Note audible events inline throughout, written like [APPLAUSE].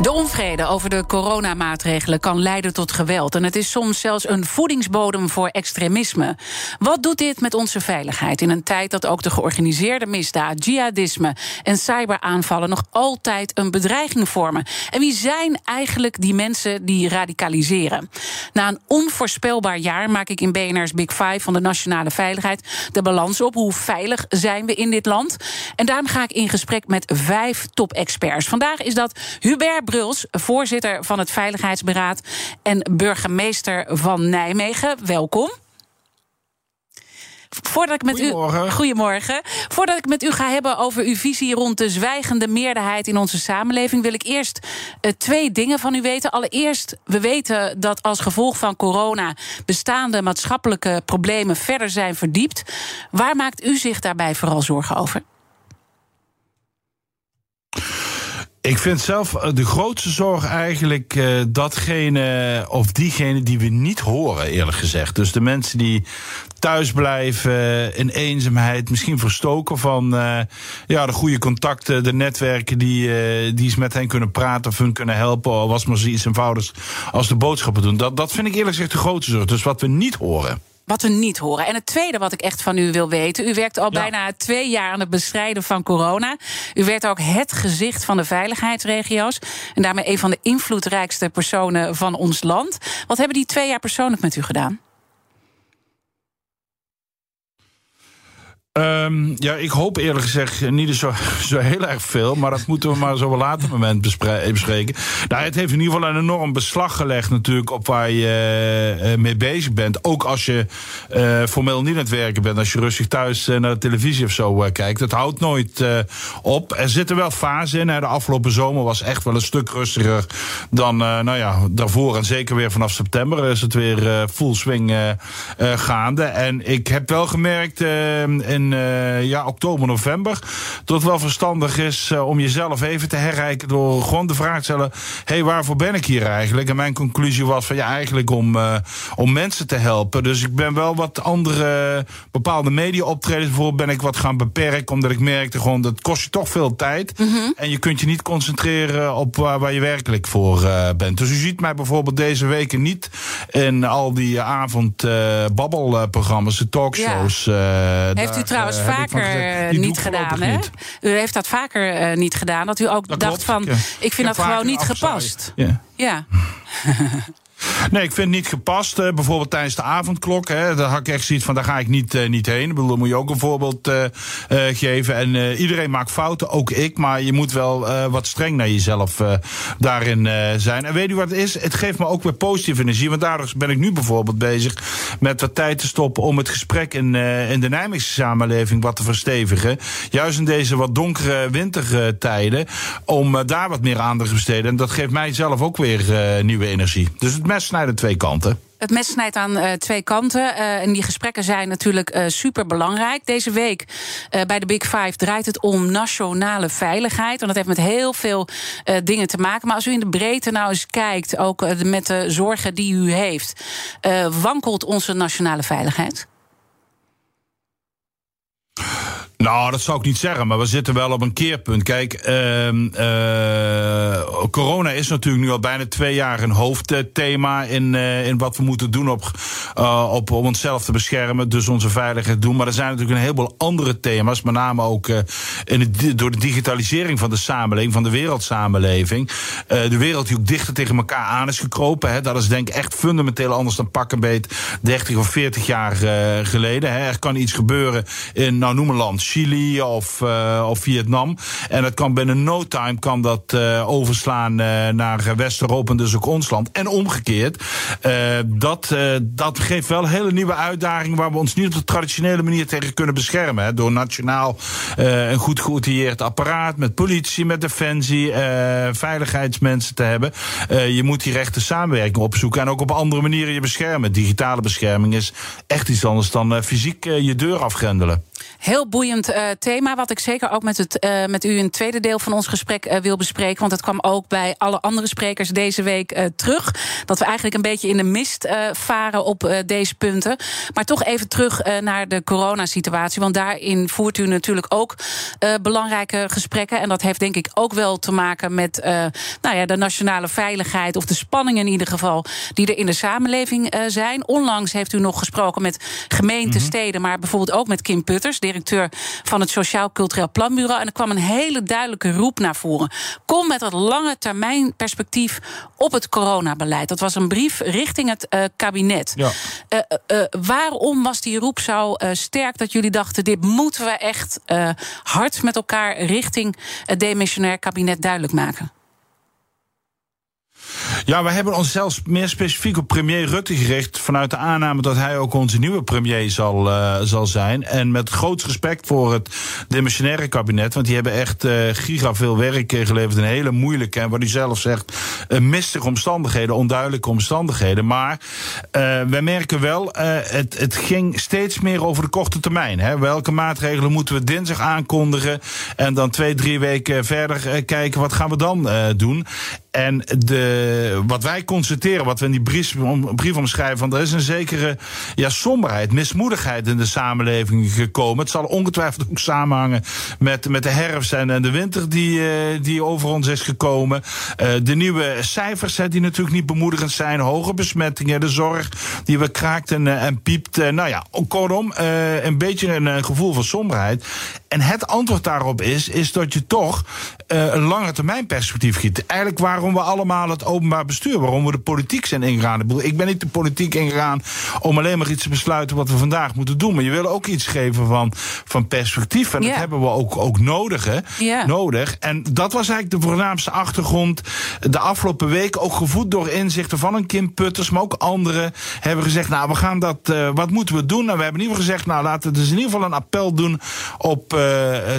De onvrede over de coronamaatregelen kan leiden tot geweld. En het is soms zelfs een voedingsbodem voor extremisme. Wat doet dit met onze veiligheid in een tijd dat ook de georganiseerde misdaad, jihadisme en cyberaanvallen nog altijd een bedreiging vormen? En wie zijn eigenlijk die mensen die radicaliseren? Na een onvoorspelbaar jaar maak ik in BNR's Big Five van de nationale veiligheid de balans op. Hoe veilig zijn we in dit land? En daarom ga ik in gesprek met vijf top-experts. Vandaag is dat Hubert Bruls, voorzitter van het Veiligheidsberaad en burgemeester van Nijmegen. Welkom. Voordat ik met goedemorgen. u. Goedemorgen. Voordat ik met u ga hebben over uw visie rond de zwijgende meerderheid in onze samenleving, wil ik eerst uh, twee dingen van u weten. Allereerst, we weten dat als gevolg van corona bestaande maatschappelijke problemen verder zijn verdiept. Waar maakt u zich daarbij vooral zorgen over? Ik vind zelf eh, de grootste zorg eigenlijk uh, datgene of diegene die we niet horen, eerlijk gezegd. Dus de mensen die thuis blijven, in eenzaamheid, misschien verstoken van uh, ja, de goede contacten, de netwerken die, uh, die eens met hen kunnen praten of hun kunnen helpen. Al was maar zoiets eenvoudigs als de boodschappen doen. Dat, dat vind ik eerlijk gezegd de grootste zorg. Dus wat we niet horen wat we niet horen. En het tweede wat ik echt van u wil weten. U werkt al ja. bijna twee jaar aan het bestrijden van corona. U werd ook het gezicht van de veiligheidsregio's. En daarmee een van de invloedrijkste personen van ons land. Wat hebben die twee jaar persoonlijk met u gedaan? Um, ja, ik hoop eerlijk gezegd niet zo, zo heel erg veel. Maar dat moeten we maar zo op een later moment bespreken. Nou, het heeft in ieder geval een enorm beslag gelegd natuurlijk op waar je uh, mee bezig bent. Ook als je uh, formeel niet aan het werken bent. Als je rustig thuis naar de televisie of zo kijkt. Het houdt nooit op. Er zitten wel fasen in. De afgelopen zomer was echt wel een stuk rustiger dan nou ja, daarvoor. En zeker weer vanaf september is het weer full swing gaande. En ik heb wel gemerkt in uh, ja, oktober, november. Dat het wel verstandig is uh, om jezelf even te herrijken door gewoon de vraag te stellen: hé, hey, waarvoor ben ik hier eigenlijk? En mijn conclusie was van ja, eigenlijk om, uh, om mensen te helpen. Dus ik ben wel wat andere bepaalde media-optredens bijvoorbeeld ben ik wat gaan beperken, omdat ik merkte gewoon dat kost je toch veel tijd. Mm -hmm. En je kunt je niet concentreren op waar, waar je werkelijk voor bent. Dus u ziet mij bijvoorbeeld deze weken niet in al die avondbabbelprogramma's, de talkshows. Ja. Heeft u trouwens uh, vaker niet gedaan, hè? Niet. U heeft dat vaker uh, niet gedaan. Dat u ook dat dacht klopt. van, ja. ik vind ik dat gewoon niet gepast. Ja. ja. [LAUGHS] Nee, ik vind het niet gepast. Uh, bijvoorbeeld tijdens de avondklok. Hè, daar had ik echt zoiets van, daar ga ik niet, uh, niet heen. Ik bedoel, dan moet je ook een voorbeeld uh, geven. En iedereen maakt fouten, ook ik. Maar je moet wel wat streng naar jezelf daarin zijn. En weet u wat het is? Het geeft me ook weer positieve energie. Want daardoor ben ik nu bijvoorbeeld bezig met wat tijd te stoppen... om het gesprek in, in de Nijmeegse samenleving wat te verstevigen. Juist in deze wat donkere wintertijden. Om daar wat meer aandacht te besteden. En dat geeft mij zelf ook weer nieuwe energie. Dus het mes snijdt aan twee kanten. Het mes snijdt aan uh, twee kanten. Uh, en die gesprekken zijn natuurlijk uh, super belangrijk. Deze week bij de Big Five draait het om nationale veiligheid. En dat heeft met heel veel dingen te maken. Maar als u in de breedte nou eens kijkt, ook met de zorgen die u heeft, wankelt onze nationale veiligheid? Nou, dat zou ik niet zeggen, maar we zitten wel op een keerpunt. Kijk, uh, uh, corona is natuurlijk nu al bijna twee jaar een hoofdthema in, uh, in wat we moeten doen op, uh, op, om onszelf te beschermen, dus onze veiligheid doen. Maar er zijn natuurlijk een heleboel andere thema's, met name ook in door de digitalisering van de samenleving, van de wereldsamenleving. de wereld die ook dichter tegen elkaar aan is gekropen. Hè, dat is denk ik echt fundamenteel anders dan pak een beet 30 of 40 jaar geleden. Hè. Er kan iets gebeuren in, nou noem een land. Chili of, of Vietnam. En dat kan binnen no time kan dat overslaan naar West-Europa en dus ook ons land. En omgekeerd. dat, dat geeft wel hele nieuwe uitdagingen waar we ons niet op de traditionele manier tegen kunnen beschermen. Hè, door nationaal een goed geoutilleerd apparaat met politie, met defensie, veiligheidsmensen te hebben. je moet die rechte samenwerking opzoeken en ook op andere manieren je beschermen. Digitale bescherming is echt iets anders dan fysiek je deur afgrendelen. Heel boeiend uh, thema, wat ik zeker ook met, het, uh, met u in het tweede deel van ons gesprek uh, wil bespreken. Want het kwam ook bij alle andere sprekers deze week terug. Dat we eigenlijk een beetje in de mist varen op deze punten. Maar toch even terug naar de coronasituatie. Want daarin voert u natuurlijk ook belangrijke gesprekken. En dat heeft denk ik ook wel te maken met nou ja, de nationale veiligheid. Of de spanningen in ieder geval die er in de samenleving zijn. Onlangs heeft u nog gesproken met gemeenten, mm steden, maar bijvoorbeeld ook met Kim Putters directeur van het Sociaal Cultureel Planbureau. En er kwam een hele duidelijke roep naar voren. Kom met dat lange termijn perspectief op het coronabeleid. Dat was een brief richting het uh, kabinet. Ja. Uh, uh, waarom was die roep zo sterk dat jullie dachten: dit moeten we echt hard met elkaar richting het demissionair kabinet duidelijk maken? Ja, we hebben ons zelfs meer specifiek op premier Rutte gericht. Vanuit de aanname dat hij ook onze nieuwe premier zal, uh, zal zijn. En met groot respect voor het demissionaire kabinet. Want die hebben echt uh, giga veel werk geleverd. Een hele moeilijke, en wat u zelf zegt, uh, mistige omstandigheden, onduidelijke omstandigheden. Maar wij merken wel, het, het ging steeds meer over de korte termijn. Hè. Welke maatregelen moeten we dinsdag aankondigen? En dan twee, drie weken verder kijken, wat gaan we dan doen? En de, wat wij constateren, wat we in die brief, omschrijven, van er is een zekere ja, somberheid, mismoedigheid in de samenleving gekomen. Het zal ongetwijfeld ook samenhangen met, met de herfst en, de winter die, uh, die over ons is gekomen. Uh, de nieuwe cijfers, die natuurlijk niet bemoedigend zijn. Hoge besmettingen, de zorg die we kraakt en, uh, en piept. nou ja, kortom, een beetje een gevoel van somberheid. En het antwoord daarop is, is dat je toch een lange termijn perspectief giet. Eigenlijk waarom we allemaal het openbaar bestuur, waarom we de politiek zijn ingegaan. Ik ben niet de politiek ingegaan om alleen maar iets te besluiten wat we vandaag moeten doen. Maar je wil ook iets geven van, van perspectief. En dat hebben we ook, ook nodig, hè? nodig. En dat was eigenlijk de voornaamste achtergrond. De afgelopen weken ook gevoed door inzichten van een Kim Putters, maar ook anderen hebben gezegd: Nou, we gaan dat, uh, wat moeten we doen? En nou, we hebben in ieder geval gezegd: Nou, laten we dus in ieder geval een appel doen op uh,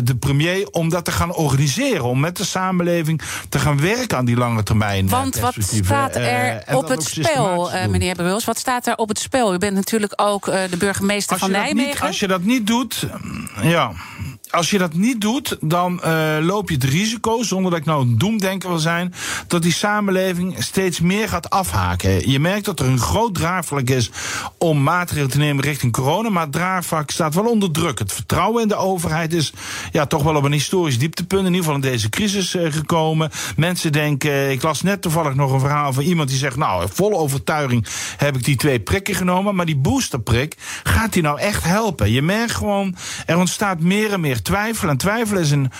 de premier om dat te gaan organiseren. Om met de samenleving te gaan werken aan die lange termijn. Eh, Want wat staat er uh, op het spel, meneer Bruls? Wat staat er op het spel? U bent natuurlijk ook de burgemeester van Nijmegen. Niet, als je dat niet doet, ja als je dat niet doet, dan uh, loop je het risico, zonder dat ik nou een doemdenker wil zijn, dat die samenleving steeds meer gaat afhaken. Je merkt dat er een groot draagvlak is om maatregelen te nemen richting corona, maar het draagvlak staat wel onder druk. Het vertrouwen in de overheid is ja, toch wel op een historisch dieptepunt, in ieder geval in deze crisis uh, gekomen. Mensen denken, ik las net toevallig nog een verhaal van iemand die zegt, nou, vol overtuiging heb ik die twee prikken genomen, maar die boosterprik, gaat die nou echt helpen? Je merkt gewoon, er ontstaat meer en meer twijfel. En twijfel is een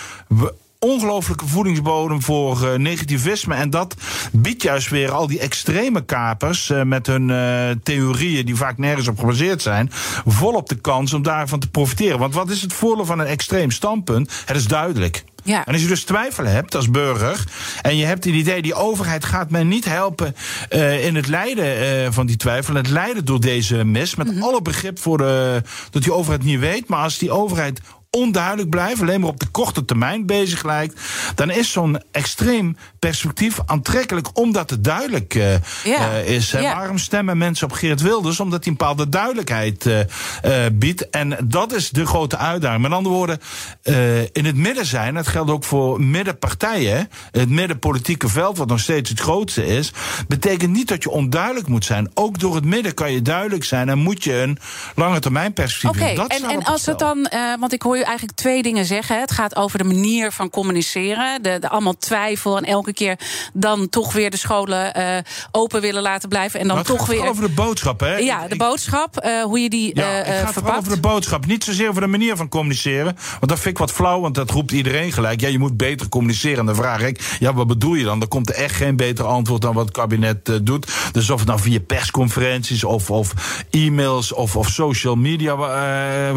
ongelooflijke voedingsbodem voor uh, negativisme. En dat biedt juist weer al die extreme kapers uh, met hun uh, theorieën die vaak nergens op gebaseerd zijn, volop de kans om daarvan te profiteren. Want wat is het voordeel van een extreem standpunt? Het is duidelijk. Ja. En als je dus twijfel hebt als burger. en je hebt het idee, die overheid gaat mij niet helpen. Uh, in het lijden uh, van die twijfel. Het lijden door deze mis. Met mhm. alle begrip voor de, dat die overheid niet weet. Maar als die overheid onduidelijk blijft, alleen maar op de korte termijn bezig lijkt, dan is zo'n extreem perspectief aantrekkelijk omdat het duidelijk uh, ja. uh, is. Ja. Waarom stemmen mensen op Geert Wilders? Omdat hij een bepaalde duidelijkheid uh, biedt. En dat is de grote uitdaging. Met andere woorden, in het midden zijn, dat geldt ook voor middenpartijen, het middenpolitieke veld, wat nog steeds het grootste is, betekent niet dat je onduidelijk moet zijn. Ook door het midden kan je duidelijk zijn en moet je een lange termijn perspectief okay, en, en als het dan, want ik hoor je eigenlijk twee dingen zeggen. Het gaat over de manier van communiceren. De, de allemaal twijfel en elke keer dan toch weer de scholen uh, open willen laten blijven. En dan maar toch weer. over de boodschap, hè? Ja, de boodschap. Uh, hoe je die. Ja, uh, het gaat over de boodschap. Niet zozeer over de manier van communiceren. Want dat vind ik wat flauw, want dat roept iedereen gelijk. Ja, je moet beter communiceren. En dan vraag ik, ja, wat bedoel je dan? Dan komt er echt geen beter antwoord dan wat het kabinet doet. Dus of het nou via persconferenties of, of e-mails of, of social media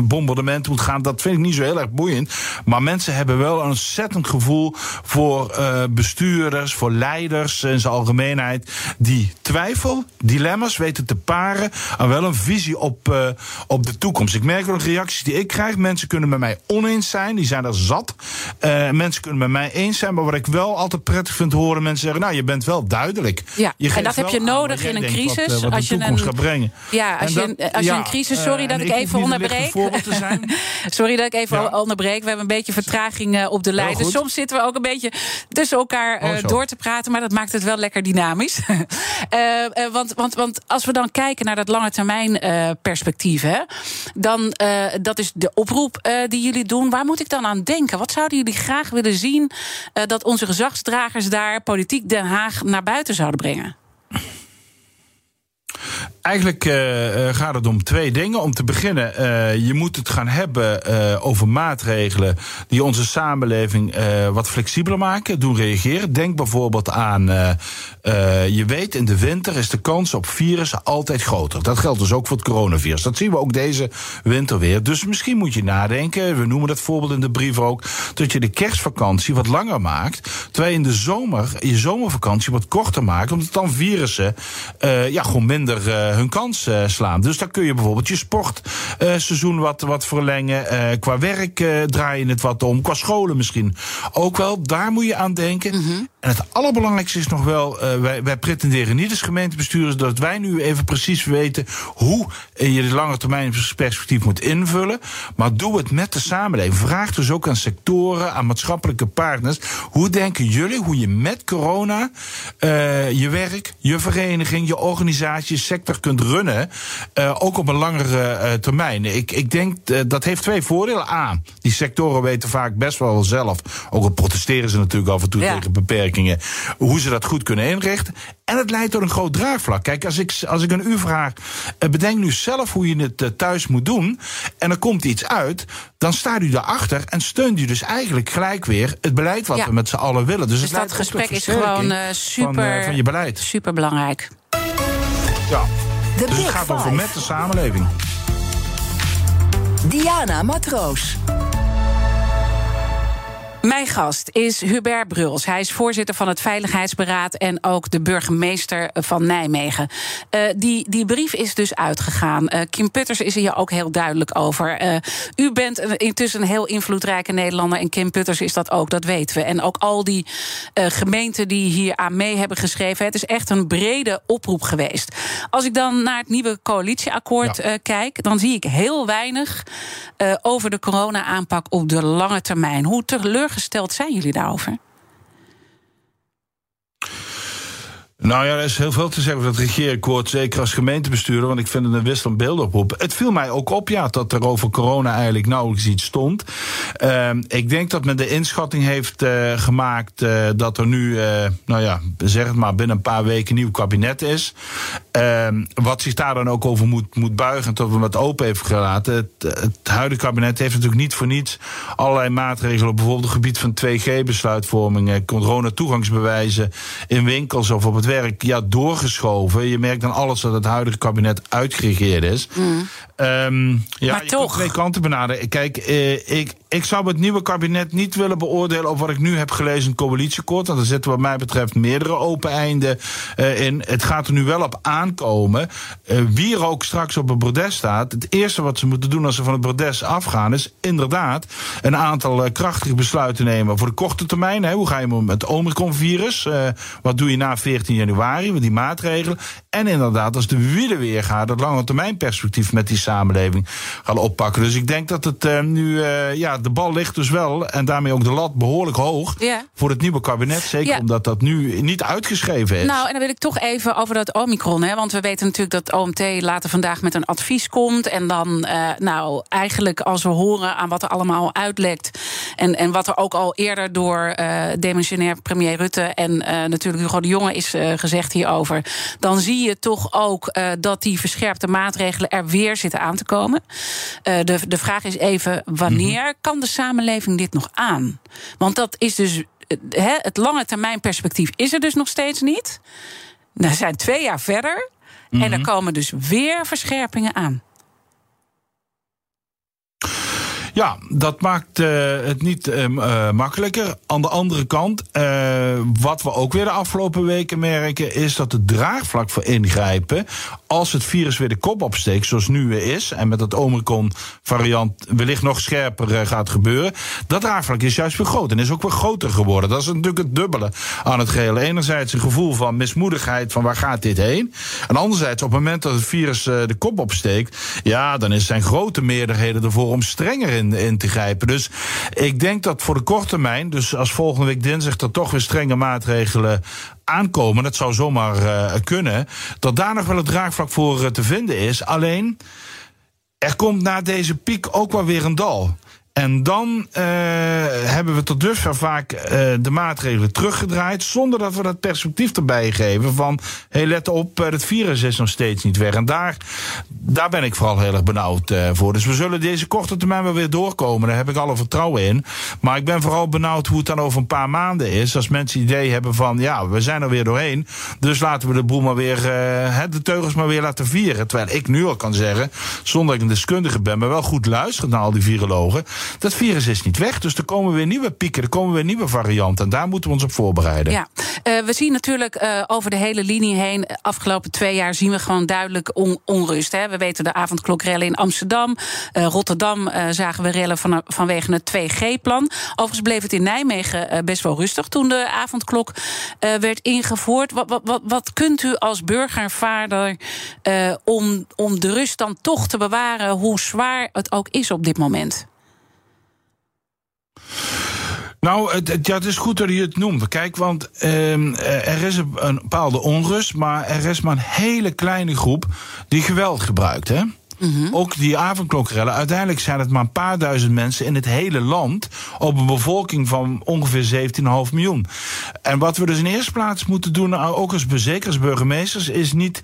bombardement moet gaan, dat vind ik niet zo heel erg boeiend. Maar mensen hebben wel een ontzettend gevoel voor uh, bestuurders, voor leiders in zijn algemeenheid. Die twijfel, dilemma's weten te paren aan wel een visie op, uh, op de toekomst. Ik merk wel de reacties die ik krijg. Mensen kunnen met mij oneens zijn, die zijn er zat. Uh, mensen kunnen met mij eens zijn. Maar wat ik wel altijd prettig vind horen, mensen zeggen: Nou, je bent wel duidelijk. Ja, en dat heb je nodig in een crisis. Wat, wat als je een, gaat brengen. Ja, als, je, dat, als je een crisis. [LAUGHS] Sorry dat ik even onderbreek. sorry dat ik even ja. onderbreek. We hebben een beetje vertraging op de lijn. Dus soms zitten we ook een beetje tussen elkaar uh, door te praten. Maar dat maakt het wel lekker dynamisch. uh, [LAUGHS] want, want, want als we dan kijken naar dat lange termijn perspectief, hè, dan dat is de oproep die jullie doen. Waar moet ik dan aan denken? Wat zouden jullie graag willen zien dat onze gezagsdragers daar, politiek Den Haag, naar buiten zouden brengen? Eigenlijk uh, gaat het om twee dingen. Om te beginnen, uh, je moet het gaan hebben over maatregelen die onze samenleving wat flexibeler maken, doen reageren. Denk bijvoorbeeld aan, je weet, in de winter is de kans op virussen altijd groter. Dat geldt dus ook voor het coronavirus. Dat zien we ook deze winter weer. Dus misschien moet je nadenken, we noemen dat voorbeeld in de brief ook, dat je de kerstvakantie wat langer maakt, terwijl je in de zomer je zomervakantie wat korter maakt, omdat dan virussen ja, gewoon minder hun kans uh, slaan. Dus dan kun je bijvoorbeeld je sportseizoen uh, wat, wat verlengen. Qua werk draai je het wat om. Qua scholen misschien ook wel. Daar moet je aan denken. -hmm. En het allerbelangrijkste is nog wel, wij, wij, pretenderen niet als gemeentebestuurders dat wij nu even precies weten hoe je de lange termijn perspectief moet invullen. Maar doe het met de samenleving. Vraag dus ook aan sectoren, aan maatschappelijke partners. Hoe denken jullie hoe je met corona je werk, je vereniging, je organisatie, je sector kunt runnen, uh, ook op een langere termijn. Ik, ik denk dat heeft twee voordelen. A, die sectoren weten vaak best wel zelf, ook al protesteren ze natuurlijk af en toe ja. tegen beperkingen, hoe ze dat goed kunnen inrichten. En het leidt tot een groot draagvlak. Kijk, als ik, als ik een u vraag, bedenk nu zelf hoe je het thuis moet doen, en er komt iets uit, dan staat u daarachter en steunt u dus eigenlijk gelijk weer het beleid wat ja. we met z'n allen willen. Dus, dus het dat gesprek is gewoon super, van, van je beleid. super belangrijk. Ja. Dus het gaat five. over met de samenleving. Diana Matroos. Mijn gast is Hubert Bruls. Hij is voorzitter van het Veiligheidsberaad en ook de burgemeester van Nijmegen. Uh, die, die brief is dus uitgegaan. Uh, Kim Putters is hier ook heel duidelijk over. Uh, u bent intussen een heel invloedrijke Nederlander en Kim Putters is dat ook, dat weten we. En ook al die gemeenten die hier aan mee hebben geschreven. Het is echt een brede oproep geweest. Als ik dan naar het nieuwe coalitieakkoord ja. kijk, dan zie ik heel weinig over de corona-aanpak op de lange termijn. Hoe teleurgesteld gesteld zijn jullie daarover? Nou ja, er is heel veel te zeggen over dat regeerakkoord, zeker als gemeentebestuurder, want ik vind het een wisselend beeld op. Het viel mij ook op, ja, dat er over corona eigenlijk nauwelijks iets stond. Uh, ik denk dat men de inschatting heeft uh, gemaakt uh, dat er nu, uh, nou ja, zeg het maar, binnen een paar weken een nieuw kabinet is. Ehm, wat zich daar dan ook over moet, moet buigen, tot we het open heeft gelaten. Het, het huidige kabinet heeft natuurlijk niet voor niets allerlei maatregelen, bijvoorbeeld op het gebied van 2G-besluitvorming, corona-toegangsbewijzen in winkels of op het werk ja, doorgeschoven. Je merkt dan alles dat het huidige kabinet uitgeregeerd is. Mm. Um, ja, maar je toch. twee kanten benaderen. Kijk, eh, ik, ik zou het nieuwe kabinet niet willen beoordelen over wat ik nu heb gelezen in het coalitieakkoord. Want er zitten wat mij betreft meerdere open einden uh, in. Het gaat er nu wel op aankomen. Uh, wie er ook straks op het bordes staat. Het eerste wat ze moeten doen als ze van het bordes afgaan, is inderdaad een aantal uh, krachtige besluiten nemen voor de korte termijn. Hè. Hoe ga je met het Omicron-virus? wat doe je na 14 januari met die maatregelen? En inderdaad, als de wielen weer gaat, dat lange termijn perspectief met die samenleving gaan oppakken. Dus ik denk dat het uh, nu, uh, ja, de bal ligt dus wel en daarmee ook de lat behoorlijk hoog voor het nieuwe kabinet. Zeker omdat dat nu niet uitgeschreven is. Nou, en dan wil ik toch even over dat Omicron, hè, want we weten natuurlijk dat OMT later vandaag met een advies komt. En dan, uh, nou, eigenlijk als we horen aan wat er allemaal uitlekt en, en wat er ook al eerder door demissionair premier Rutte en natuurlijk Hugo de Jonge is gezegd hierover, dan zie je toch ook dat die verscherpte maatregelen er weer zitten aan te komen. Uh, de, de vraag is even, wanneer mm-hmm. kan de samenleving dit nog aan? Want dat is dus. He, het lange termijn perspectief is er dus nog steeds niet. We zijn twee jaar verder. En er komen dus weer verscherpingen aan. Ja, dat maakt uh, het niet uh, makkelijker. Aan de andere kant, wat we ook weer de afgelopen weken merken, is dat het draagvlak voor ingrijpen, als het virus weer de kop opsteekt, zoals nu weer is, en met dat Omicron-variant wellicht nog scherper gaat gebeuren, dat draagvlak is juist weer groot en is ook weer groter geworden. Dat is natuurlijk het dubbele aan het geheel. Enerzijds een gevoel van mismoedigheid van waar gaat dit heen, en anderzijds op het moment dat het virus de kop opsteekt, ja, dan zijn grote meerderheden ervoor om strenger in, in te grijpen. Dus ik denk dat voor de korte termijn, dus als volgende week dinsdag er toch weer strenge maatregelen aankomen, dat zou zomaar uh, kunnen, dat daar nog wel het draagvlak voor uh, te vinden is. Alleen, er komt na deze piek ook wel weer een dal. En dan uh, hebben we tot dusver vaak uh, de maatregelen teruggedraaid. zonder dat we dat perspectief erbij geven. van hey, let op, het virus is nog steeds niet weg. En daar, daar ben ik vooral heel erg benauwd voor. Dus we zullen deze korte termijn wel weer doorkomen. Daar heb ik alle vertrouwen in. Maar ik ben vooral benauwd hoe het dan over een paar maanden is. Als mensen het idee hebben van ja, we zijn er weer doorheen. Dus laten we de boel maar weer, de teugels maar weer laten vieren. Terwijl ik nu al kan zeggen, zonder dat ik een deskundige ben, maar wel goed luisteren naar al die virologen dat virus is niet weg. Dus er komen weer nieuwe pieken, er komen weer nieuwe varianten. En daar moeten we ons op voorbereiden. Ja, uh, we zien natuurlijk uh, over de hele linie heen. Afgelopen twee jaar zien we gewoon duidelijk on onrust. Hè. We weten de avondklokrellen in Amsterdam. Uh, Rotterdam zagen we rellen van, vanwege het 2G-plan. Overigens bleef het in Nijmegen best wel rustig toen de avondklok werd ingevoerd. Wat, wat, wat, wat, kunt u als burgervaarder om, om de rust dan toch te bewaren, hoe zwaar het ook is op dit moment? Nou, het, ja, het is goed dat je het noemt. Kijk, want ehm, eh, er is een, een bepaalde onrust, maar er is maar een hele kleine groep die geweld gebruikt. Hè? Mhm. Ook die avondklokrellen. Uiteindelijk zijn het maar een paar duizend mensen in het hele land. op een bevolking van ongeveer 17,5 miljoen. En wat we dus in eerste plaats moeten doen, nou, ook als bezekers, burgemeesters, is niet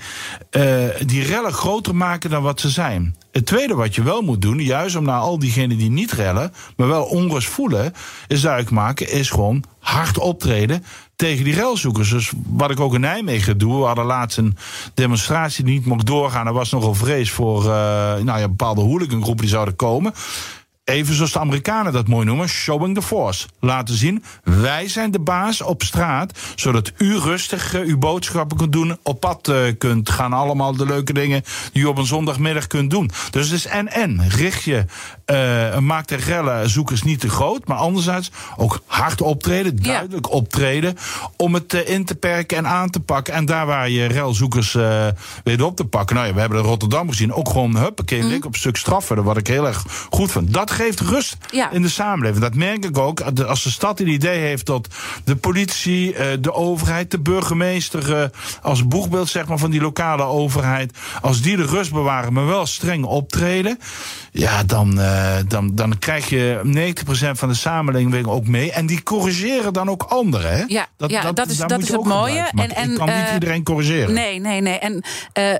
uh, die rellen groter maken dan wat ze zijn. Het tweede wat je wel moet doen, juist om naar al diegenen die niet rellen, maar wel onrust voelen, is duidelijk maken, is gewoon hard optreden tegen die relzoekers. Dus wat ik ook in Nijmegen doe, we hadden laatst een demonstratie die niet mocht doorgaan. Er was nogal vrees voor uh, nou ja, bepaalde hooligangroepen die zouden komen. Even zoals de Amerikanen dat mooi noemen, showing the force. Laten zien, wij zijn de baas op straat, zodat u rustig uh, uw boodschappen kunt doen, op pad uh, kunt gaan. Allemaal de leuke dingen die u op een zondagmiddag kunt doen. Dus het is en-en. Richt je, uh, maak de rellen zoekers niet te groot, maar anderzijds ook hard optreden, duidelijk optreden, om het in te perken en aan te pakken. En daar waar je relzoekers weer op te pakken. Nou ja, we hebben in Rotterdam gezien, ook gewoon huppakee, mm. op stuk straffen, wat ik heel erg goed vind. Dat geeft rust ja. in de samenleving. Dat merk ik ook. Als de stad een idee heeft dat de politie, eh, de overheid, de burgemeester, eh, als boegbeeld zeg maar, van die lokale overheid, als die de rust bewaren, maar wel streng optreden, ja, dan, uh, dan, dan krijg je 90% van de samenleving ook mee. En die corrigeren dan ook anderen. Hè? Ja, dat, ja, dat, dat is, dat is het mooie. En, en, kan niet iedereen corrigeren. Nee, nee, nee. En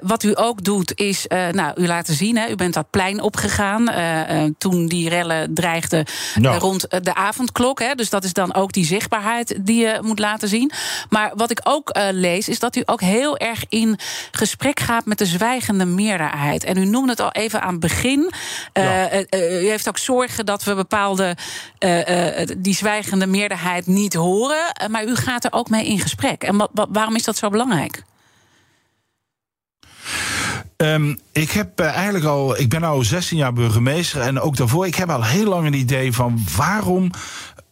wat u ook doet, is nou, u laten zien, hè, u bent dat plein opgegaan toen die rellen dreigden no. rond de avondklok. Hè, dus dat is dan ook die zichtbaarheid die je moet laten zien. Maar wat ik ook uh, lees, is dat u ook heel erg in gesprek gaat met de zwijgende meerderheid. En u noemde het al even aan het begin. Uh, uh, u heeft ook zorgen dat we bepaalde die zwijgende meerderheid niet horen. maar u gaat er ook mee in gesprek. En waarom is dat zo belangrijk? Um, ik heb uh, eigenlijk al, ik ben nu 16 jaar burgemeester en ook daarvoor, ik heb al heel lang een idee van waarom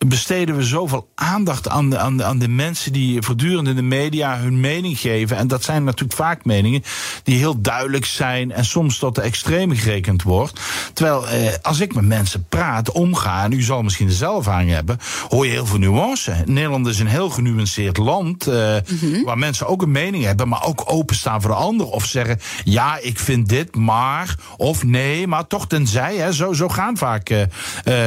besteden we zoveel aandacht aan de, aan, de, aan de mensen die voortdurend in de media hun mening geven. En dat zijn natuurlijk vaak meningen die heel duidelijk zijn en soms tot de extreme gerekend wordt. Terwijl eh, als ik met mensen praat, omga, en u zal misschien dezelfde aan hebben, hoor je heel veel nuance. Nederland is een heel genuanceerd land eh, mm -hmm. waar mensen ook een mening hebben, maar ook openstaan voor de ander. Of zeggen, ja, ik vind dit, maar, of nee, maar toch tenzij. Hè, zo, zo gaan vaak uh,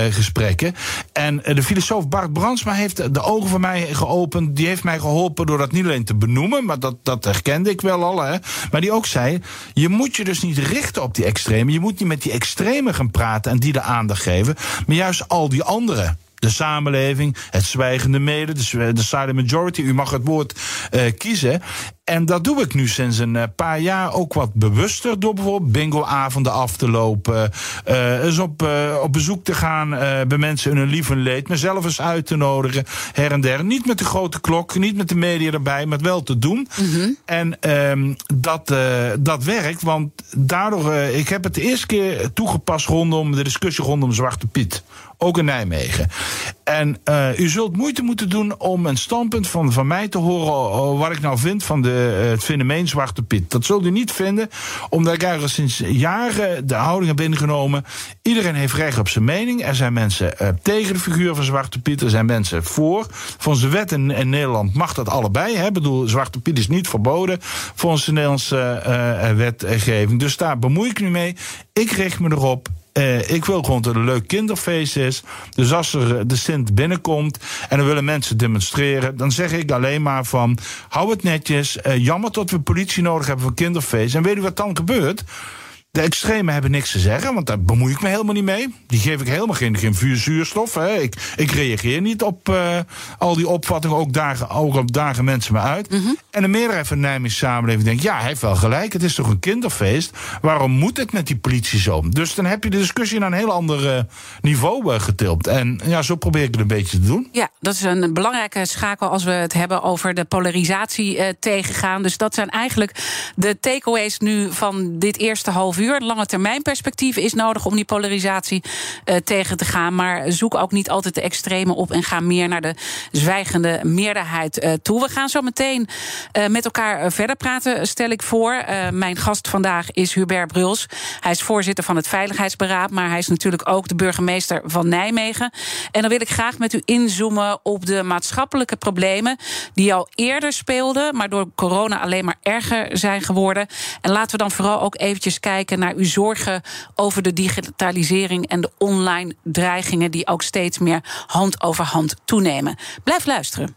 gesprekken. En de filosoof Bart Brandsma heeft de ogen voor mij geopend. Die heeft mij geholpen door dat niet alleen te benoemen, maar dat, dat herkende ik wel al. Hè. Maar die ook zei: je moet je dus niet richten op die extreme. Je moet niet met die extreme gaan praten en die de aandacht geven, maar juist al die anderen de samenleving, het zwijgende mede, de, de silent majority. U mag het woord uh, kiezen. En dat doe ik nu sinds een eh, paar jaar ook wat bewuster. Door bijvoorbeeld bingoavonden af te lopen. Uh, eens op, uh, op bezoek te gaan bij mensen in hun lief en leed. Mezelf eens uit te nodigen. Her en der. Niet met de grote klok, niet met de media erbij, maar wel te doen. Mm -hmm. En um, dat, dat werkt. Want daardoor, ik heb het de eerste keer toegepast rondom de discussie rondom Zwarte Piet ook in Nijmegen. En uh, u zult moeite moeten doen om een standpunt van, van mij te horen. wat ik nou vind van de, uh, het fenomeen Zwarte Piet. Dat zult u niet vinden, omdat ik eigenlijk sinds jaren de houding heb ingenomen. Iedereen heeft recht op zijn mening. Er zijn mensen tegen de figuur van Zwarte Piet. Er zijn mensen voor. Volgens de wet in, in Nederland mag dat allebei. Hè. Ik bedoel, Zwarte Piet is niet verboden volgens de Nederlandse wetgeving. Dus daar bemoei ik nu mee. Ik richt me erop. Uh, ik wil gewoon dat het een leuk kinderfeest is. Dus als er de Sint binnenkomt en er willen mensen demonstreren, dan zeg ik alleen maar van hou het netjes. Uh, jammer dat we politie nodig hebben voor kinderfeest. En weet u wat dan gebeurt? De extremen hebben niks te zeggen, want daar bemoei ik me helemaal niet mee. Die geef ik helemaal geen, geen vuurzuurstof. Hè. Ik, ik reageer niet op uh, al die opvattingen. Ook, dagen, ook op dagen mensen me uit. Mm -hmm. En de meerderheid van de Nijmeegse samenleving denkt... ja, hij heeft wel gelijk, het is toch een kinderfeest? Waarom moet het met die politie zo? Dus dan heb je de discussie naar een heel ander uh, niveau uh, getild. En ja, zo probeer ik het een beetje te doen. Ja, dat is een belangrijke schakel als we het hebben over de polarisatie tegengaan. Dus dat zijn eigenlijk de takeaways nu van dit eerste half uur uur. Lange termijn perspectief is nodig om die polarisatie uh, tegen te gaan. Maar zoek ook niet altijd de extreme op en ga meer naar de zwijgende meerderheid uh, toe. We gaan zo meteen uh, met elkaar verder praten, stel ik voor. mijn gast vandaag is Hubert Bruls. Hij is voorzitter van het Veiligheidsberaad, maar hij is natuurlijk ook de burgemeester van Nijmegen. En dan wil ik graag met u inzoomen op de maatschappelijke problemen die al eerder speelden, maar door corona alleen maar erger zijn geworden. En laten we dan vooral ook eventjes kijken naar uw zorgen over de digitalisering en de online dreigingen die ook steeds meer hand over hand toenemen. Blijf luisteren.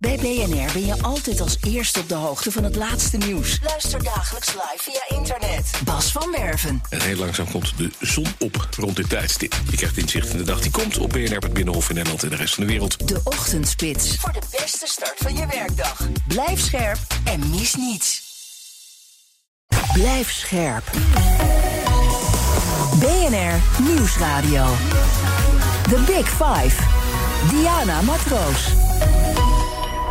Bij BNR ben je altijd als eerste op de hoogte van het laatste nieuws. Luister dagelijks live via internet. Bas van Werven. En heel langzaam komt de zon op rond dit tijdstip. Je krijgt inzicht in de dag die komt op BNR, het Binnenhof in Nederland en de rest van de wereld. De Ochtendspits. Voor de beste start van je werkdag. Blijf scherp en mis niets. Blijf scherp. BNR Nieuwsradio. The Big Five. Diana Matroos.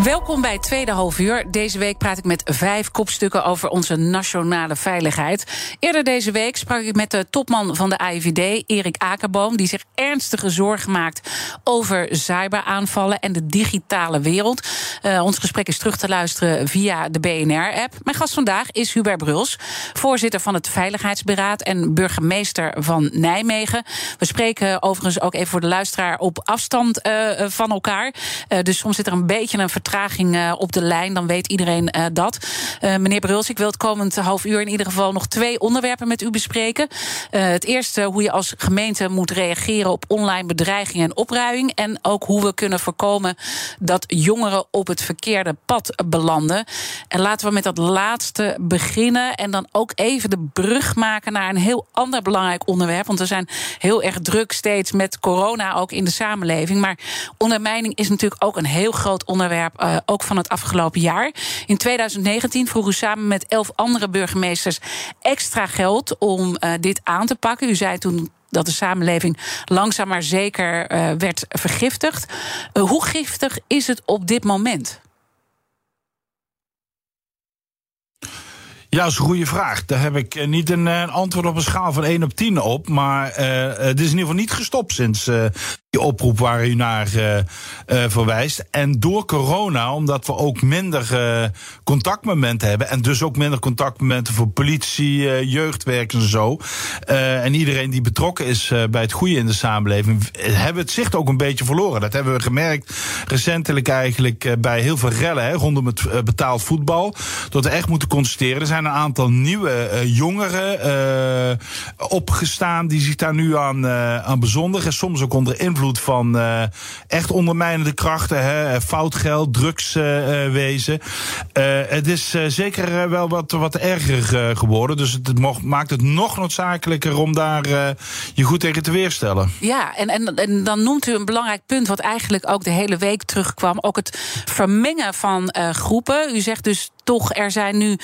Welkom bij tweede half uur. Deze week praat ik met vijf kopstukken over onze nationale veiligheid. Eerder deze week sprak ik met de topman van de AIVD, Erik Akerboom, die zich ernstige zorgen maakt over cyberaanvallen en de digitale wereld. Uh, ons gesprek is terug te luisteren via de BNR-app. Mijn gast vandaag is Hubert Bruls, voorzitter van het Veiligheidsberaad en burgemeester van Nijmegen. We spreken overigens ook even voor de luisteraar op afstand uh, van elkaar. Uh, dus soms zit er een beetje een vertraging vertraging op de lijn, dan weet iedereen uh, dat. Uh, meneer Bruls, ik wil het komend half uur in ieder geval nog twee onderwerpen met u bespreken. Het eerste, hoe je als gemeente moet reageren op online bedreiging en opruiming. En ook hoe we kunnen voorkomen dat jongeren op het verkeerde pad belanden. En laten we met dat laatste beginnen. En dan ook even de brug maken naar een heel ander belangrijk onderwerp. Want we zijn heel erg druk steeds met corona ook in de samenleving. Maar ondermijning is natuurlijk ook een heel groot onderwerp uh, ook van het afgelopen jaar. In 2019 vroeg u samen met elf andere burgemeesters extra geld om uh, dit aan te pakken. U zei toen dat de samenleving langzaam maar zeker uh, werd vergiftigd. hoe giftig is het op dit moment? Ja, dat is een goede vraag. Daar heb ik niet een, antwoord op een schaal van 1 op 10 op. Maar uh, het is in ieder geval niet gestopt sinds die oproep waar u naar uh, uh, verwijst. En door corona, omdat we ook minder uh, contactmomenten hebben. En dus ook minder contactmomenten voor politie, jeugdwerkers en zo. en iedereen die betrokken is bij het goede in de samenleving. hebben het zicht ook een beetje verloren. Dat hebben we gemerkt recentelijk eigenlijk bij heel veel rellen hè, rondom het betaald voetbal. Dat we echt moeten constateren. Er zijn een aantal nieuwe jongeren opgestaan die zich daar nu aan, aan bezondigen. Soms ook onder invloed invloed van uh, echt ondermijnende krachten, hè, foutgeld, drugswezen. het is zeker wel wat, wat erger geworden. Dus het maakt het nog noodzakelijker om daar je goed tegen te weerstellen. Ja, en, en, dan noemt u een belangrijk punt, wat eigenlijk ook de hele week terugkwam. Ook het vermengen van groepen. U zegt dus toch, er zijn nu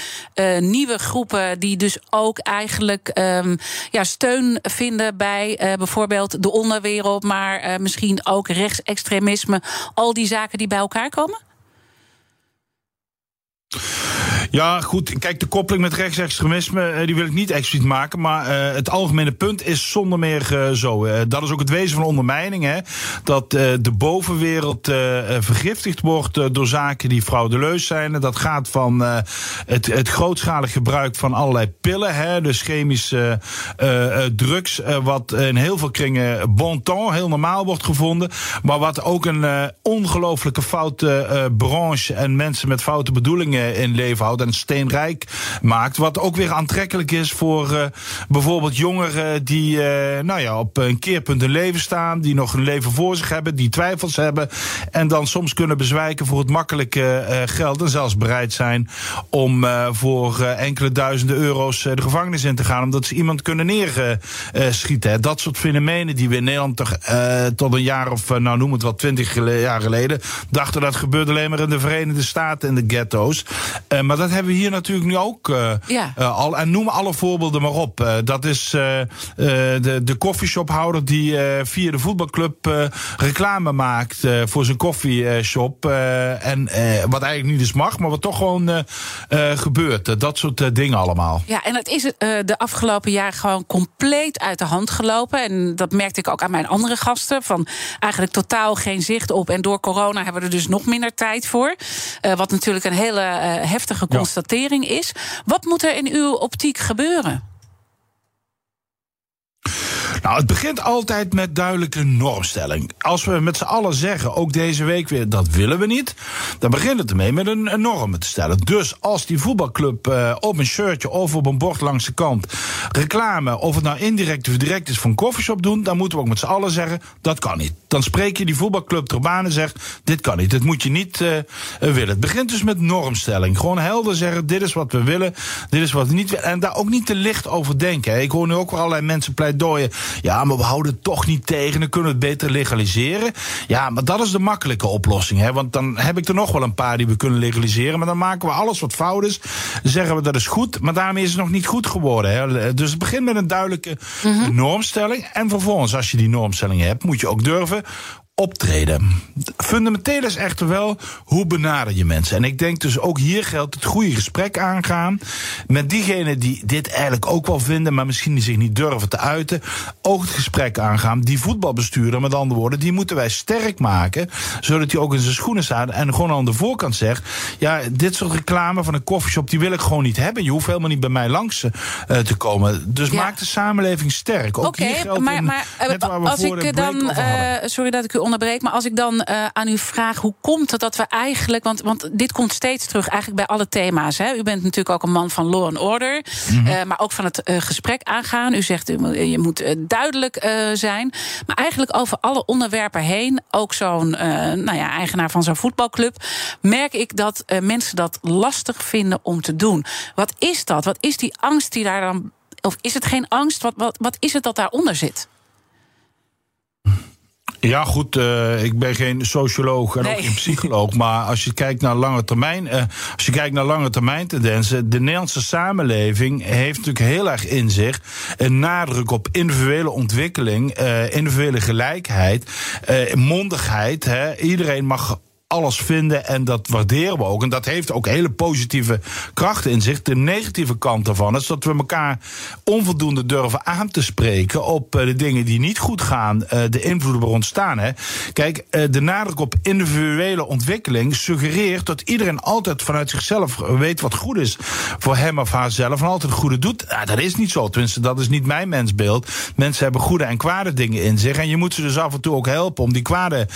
nieuwe groepen die dus ook eigenlijk um, ja, steun vinden bij bijvoorbeeld de onderwereld, maar uh, misschien ook rechtsextremisme. Al die zaken die bij elkaar komen? Ja, goed. Kijk, de koppeling met rechtsextremisme, eh, die wil ik niet expliciet maken. Maar uh, het algemene punt is zonder meer uh, zo. Dat is ook het wezen van ondermijning. Hè, dat de bovenwereld vergiftigd wordt door zaken die fraudeleus zijn. Dat gaat van het, het grootschalig gebruik van allerlei pillen. Hè, dus chemische drugs. wat in heel veel kringen bon ton, heel normaal wordt gevonden. Maar wat ook een ongelooflijke foute branche en mensen met foute bedoelingen in leven houdt en steenrijk maakt. Wat ook weer aantrekkelijk is voor uh, bijvoorbeeld jongeren die uh, nou ja, op een keerpunt in leven staan, die nog een leven voor zich hebben, die twijfels hebben en dan soms kunnen bezwijken voor het makkelijke geld en zelfs bereid zijn om voor enkele duizenden euro's de gevangenis in te gaan omdat ze iemand kunnen neerschieten. Dat soort fenomenen die we in Nederland toch tot een jaar of, nou noem het wat, twintig jaar geleden dachten dat gebeurde alleen maar in de Verenigde Staten in de ghetto's. Maar dat hebben we hier natuurlijk nu ook uh, ja. uh, al. En noem alle voorbeelden maar op. Dat is de, de koffieshophouder die via de voetbalclub reclame maakt voor zijn koffieshop. en wat eigenlijk niet eens mag, maar wat toch gewoon gebeurt. dat soort dingen allemaal. Ja, en het is de afgelopen jaren gewoon compleet uit de hand gelopen. En dat merkte ik ook aan mijn andere gasten. Van eigenlijk totaal geen zicht op. En door corona hebben we er dus nog minder tijd voor. wat natuurlijk een hele heftige constatering is. Wat moet er in uw optiek gebeuren? Nou, het begint altijd met duidelijke normstelling. Als we met z'n allen zeggen, ook deze week weer, dat willen we niet, dan begint het ermee met een, norm te stellen. Dus als die voetbalclub uh, op een shirtje of op een bord langs de kant reclame, of het nou indirect of direct is, van koffieshop doen, dan moeten we ook met z'n allen zeggen, dat kan niet. Dan spreek je die voetbalclub ter baan en zegt, dit kan niet, dit moet je niet uh, willen. Het begint dus met normstelling. Gewoon helder zeggen, dit is wat we willen, dit is wat we niet willen. En daar ook niet te licht over denken. Ik hoor nu ook weer allerlei mensen pleidooien. Ja, maar we houden het toch niet tegen. Dan kunnen we het beter legaliseren. Ja, maar dat is de makkelijke oplossing. Hè? Want dan heb ik er nog wel een paar die we kunnen legaliseren. Maar dan maken we alles wat fout is. zeggen we dat is goed. Maar daarmee is het nog niet goed geworden. Hè? Dus het begint met een duidelijke mm normstelling. En vervolgens, als je die normstelling hebt, moet je ook durven optreden. Fundamenteel is echter wel hoe benader je mensen. En ik denk dus ook hier geldt het goede gesprek aangaan met diegenen die dit eigenlijk ook wel vinden, maar misschien zich niet durven te uiten. Ook het gesprek aangaan. Die voetbalbestuurder, met andere woorden, die moeten wij sterk maken, zodat hij ook in zijn schoenen staat en gewoon aan de voorkant zegt: ja, dit soort reclame van een koffieshop, die wil ik gewoon niet hebben. Je hoeft helemaal niet bij mij langs uh, te komen. Dus maak de samenleving sterk. Ook okay, maar, maar in, als ik dan, uh, sorry dat ik u onderbreek. Maar als ik dan uh, aan u vraag, hoe komt het dat we eigenlijk. Want, want dit komt steeds terug, eigenlijk bij alle thema's. Hè? U bent natuurlijk ook een man van law and order. Mm -hmm. uh, maar ook van het uh, gesprek aangaan. U zegt, je moet duidelijk zijn. Maar eigenlijk over alle onderwerpen heen, ook zo'n nou ja, eigenaar van zo'n voetbalclub, merk ik dat mensen dat lastig vinden om te doen. Wat is dat? Wat is die angst die daar dan. Of is het geen angst? Wat, wat, wat is het dat daaronder zit? Ja, goed, uh, ik ben geen socioloog en nee. ook geen psycholoog. [LAUGHS] Maar als je kijkt naar lange termijn, uh, als je kijkt naar lange termijn tendensen, de Nederlandse samenleving heeft natuurlijk heel erg in zich een nadruk op individuele ontwikkeling, uh, individuele gelijkheid, mondigheid. Hè. Iedereen mag alles vinden en dat waarderen we ook. En dat heeft ook hele positieve krachten in zich. De negatieve kant daarvan is dat we elkaar onvoldoende durven aan te spreken op eh, de dingen die niet goed gaan, eh, de invloeden waar ontstaan. Kijk, eh, de nadruk op individuele ontwikkeling suggereert dat iedereen altijd vanuit zichzelf weet wat goed is voor hem of haarzelf en altijd het goede doet. Nou, dat is niet zo. Tenminste, dat is niet mijn mensbeeld. Mensen hebben goede en kwade dingen in zich. En je moet ze dus af en toe ook helpen om die kwade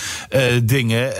dingen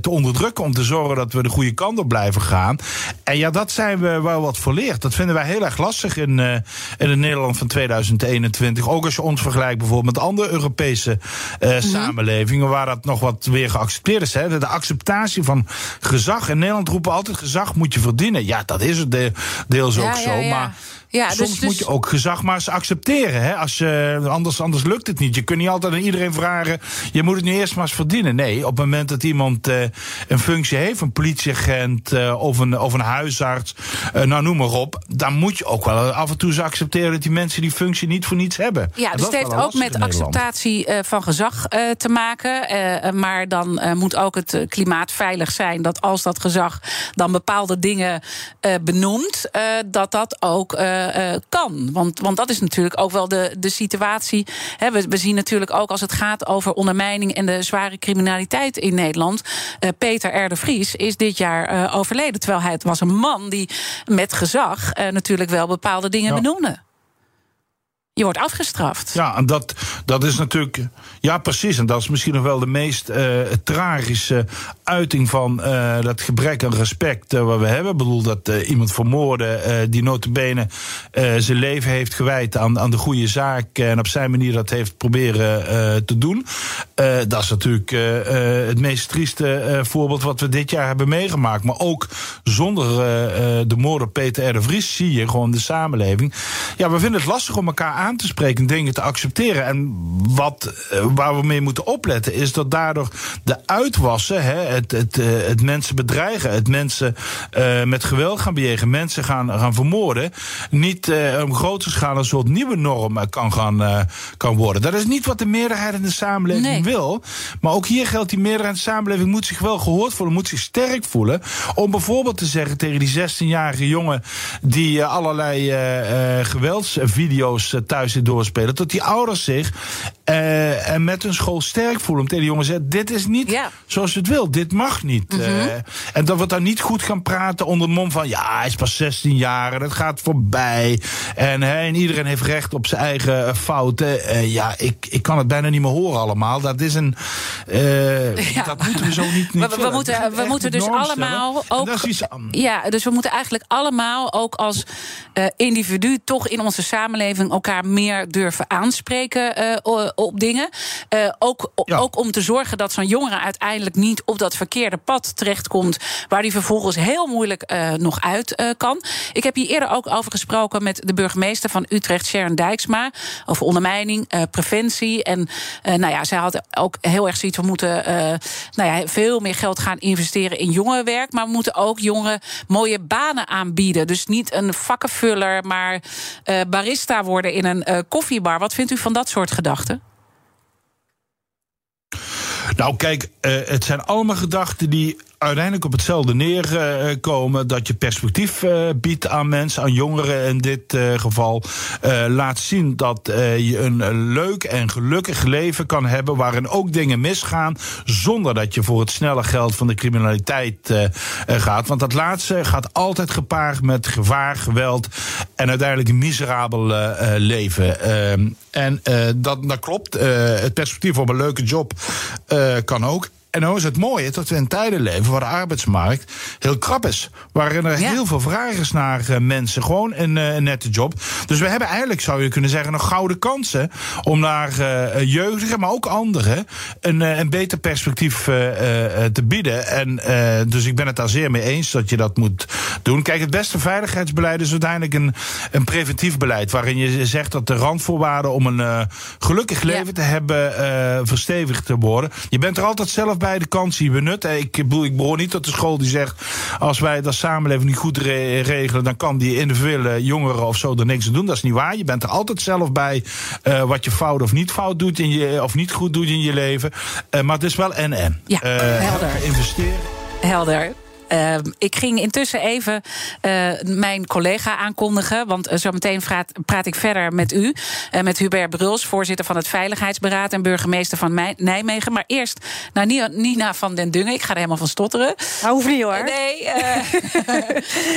te onderdrukken. Om te zorgen dat we de goede kant op blijven gaan. En ja, dat zijn we wel wat verleerd. Dat vinden wij heel erg lastig in, uh, in het Nederland van 2021. Ook als je ons vergelijkt bijvoorbeeld met andere Europese uh, samenlevingen. Waar dat nog wat weer geaccepteerd is. Hè. De acceptatie van gezag. In Nederland roepen altijd gezag moet je verdienen. Ja, dat is het deels ook ja, zo. Maar ja, Soms dus, moet je ook gezag maar eens accepteren. Hè? Als je, anders, anders lukt het niet. Je kunt niet altijd aan iedereen vragen. Je moet het nu eerst maar eens verdienen. Nee, op het moment dat iemand uh, een functie heeft, een politieagent uh, of, een, of een huisarts, uh, nou noem maar op. Dan moet je ook wel af en toe eens accepteren dat die mensen die functie niet voor niets hebben. Ja, dus het heeft ook met acceptatie van gezag te maken. maar dan moet ook het klimaat veilig zijn dat als dat gezag dan bepaalde dingen benoemt, dat dat ook. Uh, kan. Want, want dat is natuurlijk ook wel de, de situatie. we, we, zien natuurlijk ook als het gaat over ondermijning en de zware criminaliteit in Nederland. Uh, Peter R. de Vries is dit jaar overleden. Terwijl hij het was een man die met gezag natuurlijk wel bepaalde dingen benoemde. Je wordt afgestraft. Ja, en dat, dat is natuurlijk. Ja, precies. En dat is misschien nog wel de meest uh, tragische uiting van uh, dat gebrek aan respect uh, wat we hebben. Ik bedoel, dat iemand vermoorden die notabene zijn leven heeft gewijd aan, aan de goede zaak. En op zijn manier dat heeft proberen te doen. dat is natuurlijk het meest trieste voorbeeld wat we dit jaar hebben meegemaakt. Maar ook zonder de moord op Peter R. de Vries zie je gewoon de samenleving. Ja, we vinden het lastig om elkaar aan te spreken, dingen te accepteren. En wat, uh, waar we mee moeten opletten, is dat daardoor de uitwassen, hè, het, het, uh, het mensen bedreigen, het mensen uh, met geweld gaan bejegen, mensen gaan, gaan vermoorden, niet op grote schaal een soort nieuwe norm kan, gaan, kan worden. Dat is niet wat de meerderheid in de samenleving nee. wil. Maar ook hier geldt die meerderheid in de samenleving moet zich wel gehoord voelen, moet zich sterk voelen. Om bijvoorbeeld te zeggen tegen die 16-jarige jongen die allerlei geweldsvideo's thuis zit doorspelen. Dat die ouders zich uh, en met hun school sterk voelen. Om tegen de jongen zeggen: Dit is niet ja. zoals je het wil. Dit mag niet. Mm -hmm. uh, en dat we dan niet goed gaan praten onder de mond van: Ja, hij is pas 16 jaar en het gaat voorbij. En, hè, en iedereen heeft recht op zijn eigen uh, fouten. ja, ik, ik kan het bijna niet meer horen allemaal. Dat is een. Ja. Dat moeten we zo niet. niet [LAUGHS] we, we, moeten, we moeten dus allemaal ook. Ja, dus we moeten eigenlijk allemaal ook als individu toch in onze samenleving elkaar meer durven aanspreken op dingen. Uh, ook, ja. ook om te zorgen dat zo'n jongere uiteindelijk niet op dat verkeerde pad terechtkomt. Waar die vervolgens heel moeilijk uh, nog uit kan. Ik heb hier eerder ook over gesproken met de burgemeester van Utrecht, Sharon Dijksma. Over ondermijning, preventie. En nou ja, zij had ook heel erg zoiets. We moeten nou ja, veel meer geld gaan investeren in jongerenwerk. Maar we moeten ook jongeren mooie banen aanbieden. Dus niet een vakkenvuller, maar barista worden in een koffiebar. Wat vindt u van dat soort gedachten? Nou, kijk, uh, het zijn allemaal gedachten die uiteindelijk op hetzelfde neerkomen. dat je perspectief uh, biedt aan mensen, aan jongeren in dit uh, geval. Laat zien dat je een leuk en gelukkig leven kan hebben. waarin ook dingen misgaan. zonder dat je voor het snelle geld van de criminaliteit gaat. Want dat laatste gaat altijd gepaard met gevaar, geweld. en uiteindelijk een miserabel leven. Ehm, en dat, dat klopt. het perspectief op een leuke job kan ook. En nou is het mooie dat we in tijden leven waar de arbeidsmarkt heel krap is. Waarin er ja. heel veel vraag is naar uh, mensen. Gewoon een, uh, een, nette job. Dus we hebben eigenlijk, zou je kunnen zeggen, nog gouden kansen. om naar uh, jeugdigen, maar ook anderen. een, een beter perspectief te bieden. En dus ik ben het daar zeer mee eens dat je dat moet doen. Kijk, het beste veiligheidsbeleid is uiteindelijk een, een preventief beleid. Waarin je zegt dat de randvoorwaarden om een gelukkig leven ja. te hebben verstevigd te worden. Je bent er altijd zelf bij de kansen benutten. Ik, bedoel, ik behoor niet tot de school die zegt... als wij dat samenleving niet goed re regelen... dan kan die individuele jongeren of zo er niks aan doen. Dat is niet waar. Je bent er altijd zelf bij uh, wat je fout of niet fout doet... In je, of niet goed doet in je leven. Uh, maar het is wel en-en. Ja, uh, helder. Investeren. Helder. Ehm, ik ging intussen even uh, mijn collega aankondigen. Want uh, zometeen praat, praat, ik verder met u. Uh, met Hubert Bruls, voorzitter van het Veiligheidsberaad en burgemeester van Nijmegen. Maar eerst naar Nina van den Dungen. Ik ga er helemaal van stotteren. Nou, hoeft niet hoor. Nee. [LAUGHS]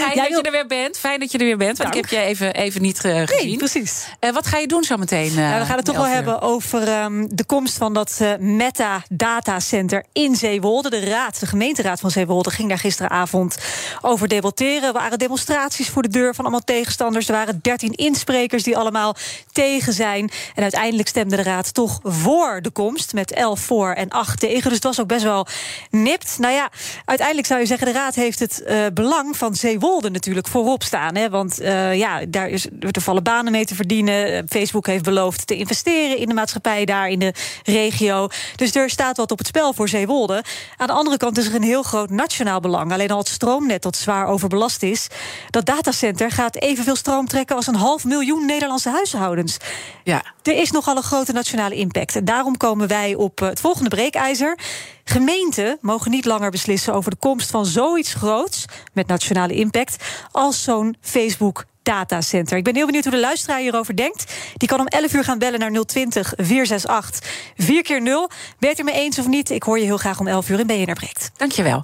fijn dat je er weer bent. Fijn dat je er weer bent. Want Dank. ik heb je even, even niet gezien. Nee, precies. wat ga je doen zometeen? Nou, we gaan het toch wel hebben over um, de komst van dat Meta Data Center in Zeewolde. De raad, de gemeenteraad van Zeewolde, ging daar gisteravond over debatteren. Er waren demonstraties voor de deur van allemaal tegenstanders. Er waren dertien insprekers die allemaal tegen zijn. En uiteindelijk stemde de raad toch voor de komst. Met elf voor en acht tegen. Dus het was ook best wel nipt. Nou ja, uiteindelijk zou je zeggen, de raad heeft het uh, belang van Zeewolde natuurlijk voorop staan. Hè? Want uh, ja, daar is, er vallen banen mee te verdienen. Facebook heeft beloofd te investeren in de maatschappij daar in de regio. Dus er staat wat op het spel voor Zeewolde. Aan de andere kant is er een heel groot nationaal belang. Alleen al het stroomnet dat zwaar overbelast is. Dat datacenter gaat evenveel stroom trekken als een half miljoen Nederlandse huishoudens. Ja. Er is nogal een grote nationale impact. En daarom komen wij op het volgende breekijzer. Gemeenten mogen niet langer beslissen over de komst van zoiets groots met nationale impact als zo'n Facebook datacenter. Ik ben heel benieuwd hoe de luisteraar hierover denkt. Die kan om 11 uur gaan bellen naar 020 468 4 keer 0 Ben je het er mee eens of niet? Ik hoor je heel graag om 11 uur in BNR Breekt. Dankjewel.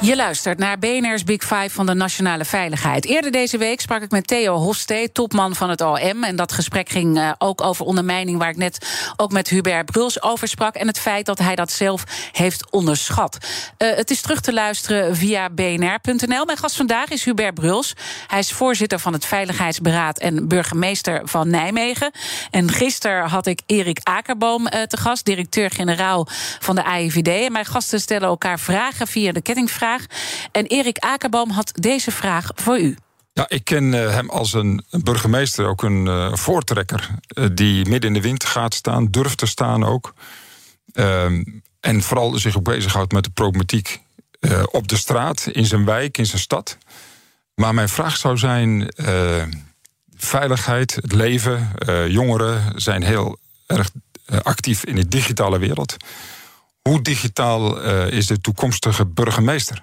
Je luistert naar BNR's Big Five van de Nationale Veiligheid. Eerder deze week sprak ik met Theo Hofstee, topman van het OM. En dat gesprek ging uh, ook over ondermijning, waar ik net ook met Hubert Bruls over sprak. En het feit dat hij dat zelf heeft onderschat. Uh, het is terug te luisteren via bnr.nl. Mijn gast vandaag is Hubert Bruls. Hij is voorzitter van het Veiligheidsberaad en burgemeester van Nijmegen. En gisteren had ik Erik Akerboom uh, te gast, directeur-generaal van de AIVD. En mijn gasten stellen elkaar vragen via de kettingvraag. En Erik Akerboom had deze vraag voor u. Ja, ik ken uh, hem als een burgemeester, ook een uh, voortrekker. Uh, die midden in de wind gaat staan, durft te staan ook. Ehm, en vooral zich ook bezighoudt met de problematiek op de straat, in zijn wijk, in zijn stad. Maar mijn vraag zou zijn: veiligheid, het leven, jongeren zijn heel erg actief in de digitale wereld. Hoe digitaal uh, is de toekomstige burgemeester?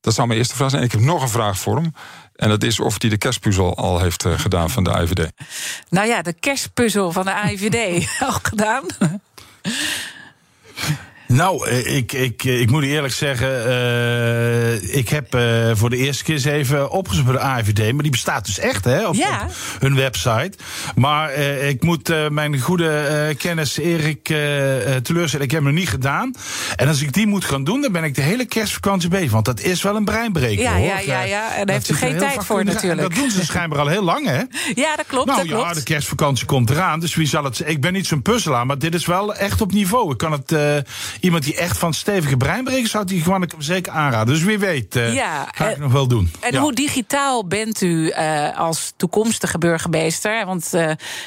Dat zou mijn eerste vraag zijn. En ik heb nog een vraag voor hem. En dat is of hij de kerstpuzzel al heeft uh, gedaan van de AIVD. Nou ja, de kerstpuzzel van de AIVD [LAUGHS] al gedaan. Nou, eh, ik, ik, ik moet eerlijk zeggen, uh, ik heb uh, voor de eerste keer eens even opgezocht bij de AIVD. Maar die bestaat dus echt hè, op, ja. op hun website. Maar uh, ik moet mijn goede kennis Erik teleurstellen. Ik heb hem nog niet gedaan. En als ik die moet gaan doen, dan ben ik de hele kerstvakantie bezig. Want dat is wel een breinbreker. Ja, hoor. ja, ja, ja. En daar heeft u geen tijd voor natuurlijk. Dat doen ze [LAUGHS] schijnbaar al heel lang, hè? Ja, dat klopt. Nou dat ja, klopt. de kerstvakantie komt eraan. Dus wie zal het... Ik ben niet zo'n puzzelaar, maar dit is wel echt op niveau. Ik kan het iemand die echt van stevige breinbrekers had, die kan ik hem zeker aanraden. Dus wie weet, uh, ja, ga ik uh, nog wel doen. En ja. hoe digitaal bent u uh, als toekomstige burgemeester? Want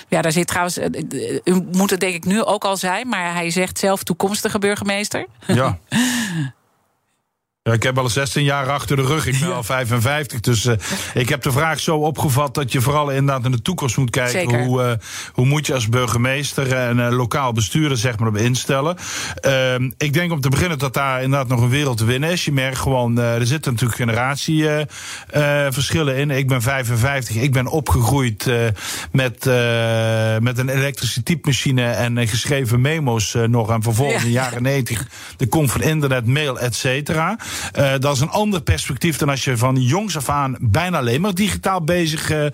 ja, daar zit trouwens, u moet het denk ik nu ook al zijn, maar hij zegt zelf toekomstige burgemeester. Ja. [LAUGHS] Ja, ik heb al 16 jaar achter de rug. Ik ben ja. al 55. Dus uh, ik heb de vraag zo opgevat dat je vooral inderdaad in de toekomst moet kijken. Zeker. Hoe, uh, hoe moet je als burgemeester en uh, lokaal bestuurder zeg maar op instellen. Ehm, ik denk om te beginnen dat daar inderdaad nog een wereld te winnen is. Je merkt gewoon, er zitten natuurlijk generatieverschillen in. Ik ben 55. Ik ben opgegroeid met, met een elektrische typemachine en geschreven memo's nog. En vervolgens ja. in de jaren 90 de kom van internet, mail, et cetera. Uh, dat is een ander perspectief dan als je van jongs af aan bijna alleen maar digitaal bezig uh, uh,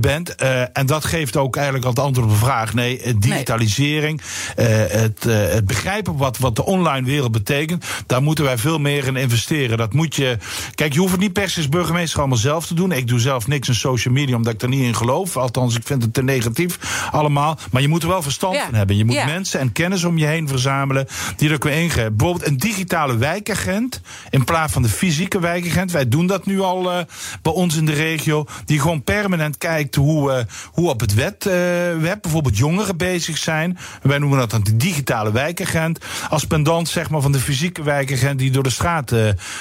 bent. en dat geeft ook eigenlijk al het antwoord op de vraag. Nee, digitalisering, nee. Het, het, begrijpen wat, wat de online wereld betekent, daar moeten wij veel meer in investeren. Dat moet je. Kijk, je hoeft het niet per se als burgemeester allemaal zelf te doen. Ik doe zelf niks in social media omdat ik er niet in geloof. Althans, ik vind het te negatief allemaal. Maar je moet er wel verstand ja. van hebben. Je moet ja. mensen en kennis om je heen verzamelen die er weer ingrijpen. Bijvoorbeeld een digitale wijkagent In plaats van de fysieke wijkagent. Wij doen dat nu al uh, bij ons in de regio. Die gewoon permanent kijkt hoe, uh, hoe op het wet, uh, web bijvoorbeeld jongeren bezig zijn. Wij noemen dat dan de digitale wijkagent. Als pendant zeg maar, van de fysieke wijkagent die door de straat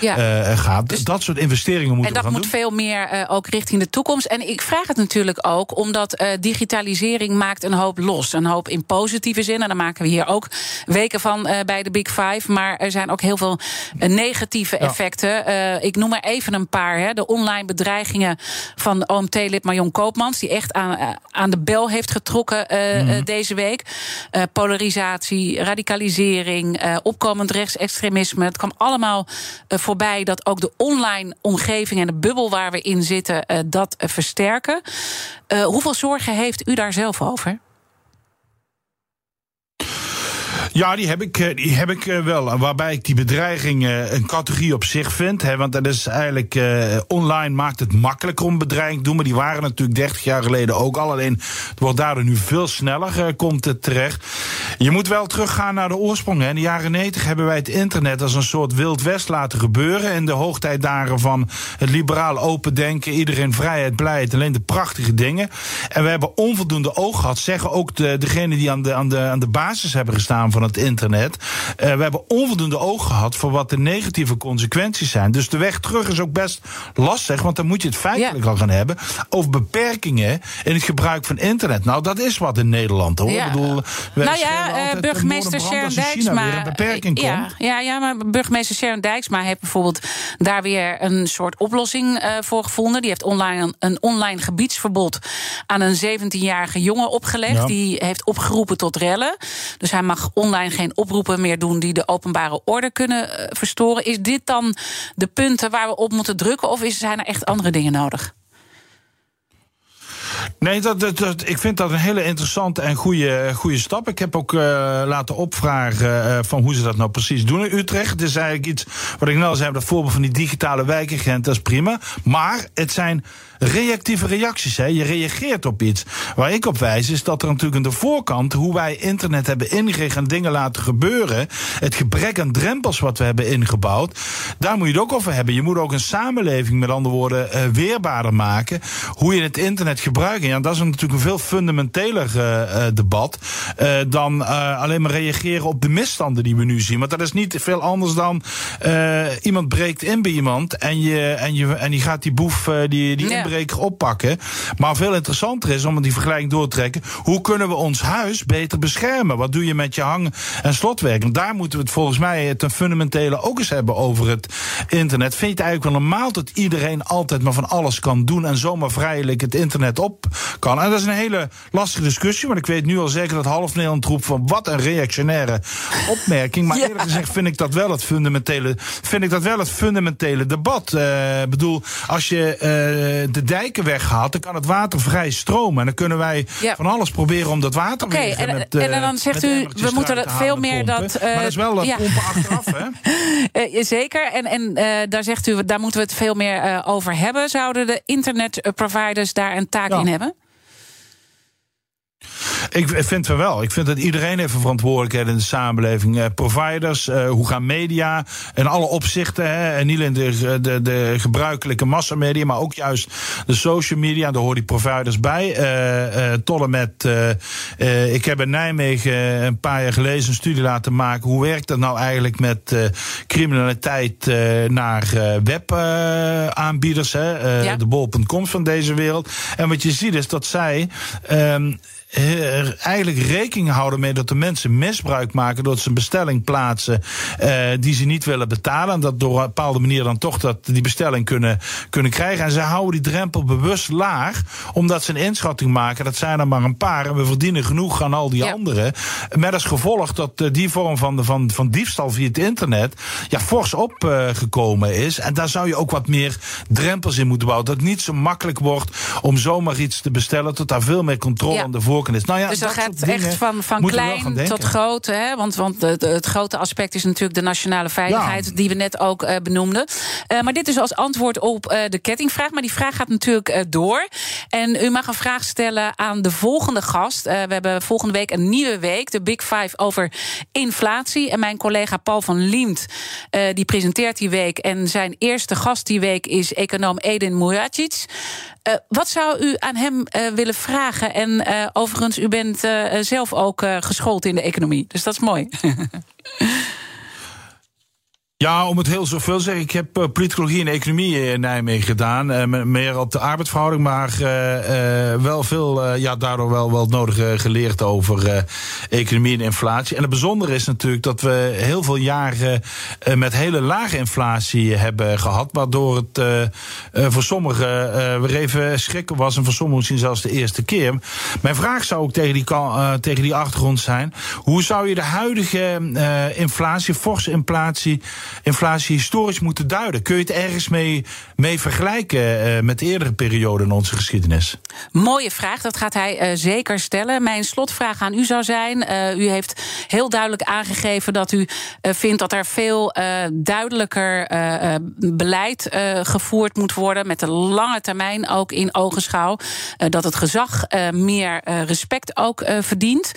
ja. gaat. Dus, dat soort investeringen moeten we doen. En dat moet veel meer ook richting de toekomst. En ik vraag het natuurlijk ook omdat digitalisering maakt een hoop los. Een hoop in positieve zin. En daar maken we hier ook weken van bij de Big Five. Maar er zijn ook heel veel negatieve effecten. Uh, ik noem er even een paar. Hè. De online bedreigingen van OMT-lid Marion Koopmans... die echt aan, aan de bel heeft getrokken uh, mm. deze week. polarisatie, radicalisering, opkomend rechtsextremisme. Het kwam allemaal voorbij dat ook de online omgeving... en de bubbel waar we in zitten, dat versterken. hoeveel zorgen heeft u daar zelf over? Ja, die heb ik, eh, die heb ik eh, wel. Waarbij ik die bedreiging eh, een categorie op zich vind. Hè, want dat is eigenlijk online maakt het makkelijker om bedreiging te doen. Maar die waren natuurlijk 30 jaar geleden ook al. Alleen het wordt daardoor nu veel sneller komt het terecht. Je moet wel teruggaan naar de oorsprong. Hè. In de jaren 90 hebben wij het internet als een soort wild west laten gebeuren. In de hoogtijdagen van het liberaal open denken. Iedereen vrijheid, blijheid. Alleen de prachtige dingen. En we hebben onvoldoende oog gehad. Zeggen ook de, degenen die aan de, aan, de, aan de basis hebben gestaan van het internet. Uh, we hebben onvoldoende oog gehad voor wat de negatieve consequenties zijn. Dus de weg terug is ook best lastig, want dan moet je het feitelijk al gaan hebben over beperkingen in het gebruik van internet. Nou, dat is wat in Nederland hoor. Ja. Ik bedoel, nou ja, uh, burgemeester Sharon Dijksma. beperking ja, komt. ja, ja, maar burgemeester Sharon Dijksma heeft bijvoorbeeld daar weer een soort oplossing uh, voor gevonden. Die heeft online een online gebiedsverbod aan een 17-jarige jongen opgelegd. Ja. Die heeft opgeroepen tot rellen. Dus hij mag online online geen oproepen meer doen die de openbare orde kunnen eh, verstoren. Is dit dan de punten waar we op moeten drukken? Of zijn er echt andere dingen nodig? Nee, dat, dat, ik vind dat een hele interessante en goede, goede stap. Ik heb ook uh, laten opvragen uh, van hoe ze dat nou precies doen in Utrecht. Het is eigenlijk iets wat ik nou zei, dat voorbeeld van die digitale wijkagent, dat is prima. Maar het zijn reactieve reacties. Hè. Je reageert op iets. Waar ik op wijs is dat er natuurlijk aan de voorkant, hoe wij internet hebben ingericht en dingen laten gebeuren, het gebrek aan drempels wat we hebben ingebouwd, daar moet je het ook over hebben. Je moet ook een samenleving, met andere woorden, weerbaarder maken. Hoe je het internet gebruikt. Ja, dat is natuurlijk een veel fundamenteler uh, debat uh, dan alleen maar reageren op de misstanden die we nu zien. Want dat is niet veel anders dan iemand breekt in bij iemand en je, en je, en die gaat die boef die, die ja oppakken. Maar veel interessanter is om die vergelijking door te trekken. Hoe kunnen we ons huis beter beschermen? Wat doe je met je hang- en slotwerk? En daar moeten we het volgens mij ten fundamentele ook eens hebben over het internet. Vind je het eigenlijk wel normaal dat iedereen altijd maar van alles kan doen en zomaar vrijelijk het internet op kan? En dat is een hele lastige discussie, want ik weet nu al zeker dat half Nederland roept van wat een reactionaire opmerking. Maar [LAUGHS] eerlijk gezegd vind ik dat wel het fundamentele, vind ik dat wel het fundamentele debat. Ik uh, bedoel, als je uh, de dijken weghaalt, dan kan het water vrij stromen. En dan kunnen wij van alles proberen om dat water okay, weer en, met, en, dan zegt u, we moeten dat veel meer dat. Uh, maar dat is wel dat ja. pompen achteraf, hè? [LAUGHS] zeker. En, en daar zegt u, daar moeten we het veel meer over hebben. Zouden de internetproviders daar een taak in hebben? hebben? Ik vind het wel. Ik vind dat iedereen heeft een verantwoordelijkheid in de samenleving. Eh, providers, eh, hoe gaan media in alle opzichten. Hè, en niet in de, de, de gebruikelijke massamedia, maar ook juist de social media. Daar horen die providers bij. Uh, tot en met. ik heb in Nijmegen een paar jaar geleden een studie laten maken. Hoe werkt dat nou eigenlijk met criminaliteit naar webaanbieders? Ja. De bol.coms van deze wereld. En wat je ziet is dat zij. Um, eigenlijk rekening houden mee dat de mensen misbruik maken door ze een bestelling plaatsen uh, die ze niet willen betalen. En dat door een bepaalde manier dan toch dat die bestelling kunnen, kunnen krijgen. En ze houden die drempel bewust laag, omdat ze een inschatting maken. Dat zijn er maar een paar en we verdienen genoeg aan al die ja. anderen. Met als gevolg dat uh, die vorm van, van, van diefstal via het internet ja, fors opgekomen uh, is. En daar zou je ook wat meer drempels in moeten bouwen. Dat het niet zo makkelijk wordt om zomaar iets te bestellen, tot daar veel meer controle ja. aan de voorkant betrokken is. Nou ja, dus dat, dat gaat echt van, van klein tot groot. Hè? Want, want het, het grote aspect is natuurlijk de nationale veiligheid, Ja. die we net ook eh, benoemden. Eh, maar dit is als antwoord op eh, de kettingvraag. Maar die vraag gaat natuurlijk door. En u mag een vraag stellen aan de volgende gast. We hebben volgende week een nieuwe week, de Big Five over inflatie. En mijn collega Paul van Liemt, die presenteert die week. En zijn eerste gast die week is econoom Edin Muracic. Eh, wat zou u aan hem eh, willen vragen? En eh, overigens, u bent zelf ook geschoold in de economie. Dus dat is mooi. [LAUGHS] Ja, om het heel zoveel te zeggen. Ik heb eh, politicologie en economie in Nijmegen gedaan. Eh, me- meer op de arbeidsverhouding, maar eh, wel veel, ja, daardoor wel, wel het nodige geleerd over economie en inflatie. En het bijzondere is natuurlijk dat we heel veel jaren met hele lage inflatie hebben gehad. Waardoor het voor sommigen weer even schrikken was. En voor sommigen misschien zelfs de eerste keer. Mijn vraag zou ook tegen die, tegen die achtergrond zijn. Hoe zou je de huidige inflatie, forse inflatie, inflatie historisch moeten duiden? Kun je het ergens mee, mee vergelijken eh, met eerdere perioden in onze geschiedenis? Mooie vraag, dat gaat hij eh, zeker stellen. Mijn slotvraag aan u zou zijn: eh, u heeft heel duidelijk aangegeven dat u vindt dat er veel duidelijker beleid gevoerd moet worden, met de lange termijn ook in ogenschouw. Dat het gezag meer respect ook verdient.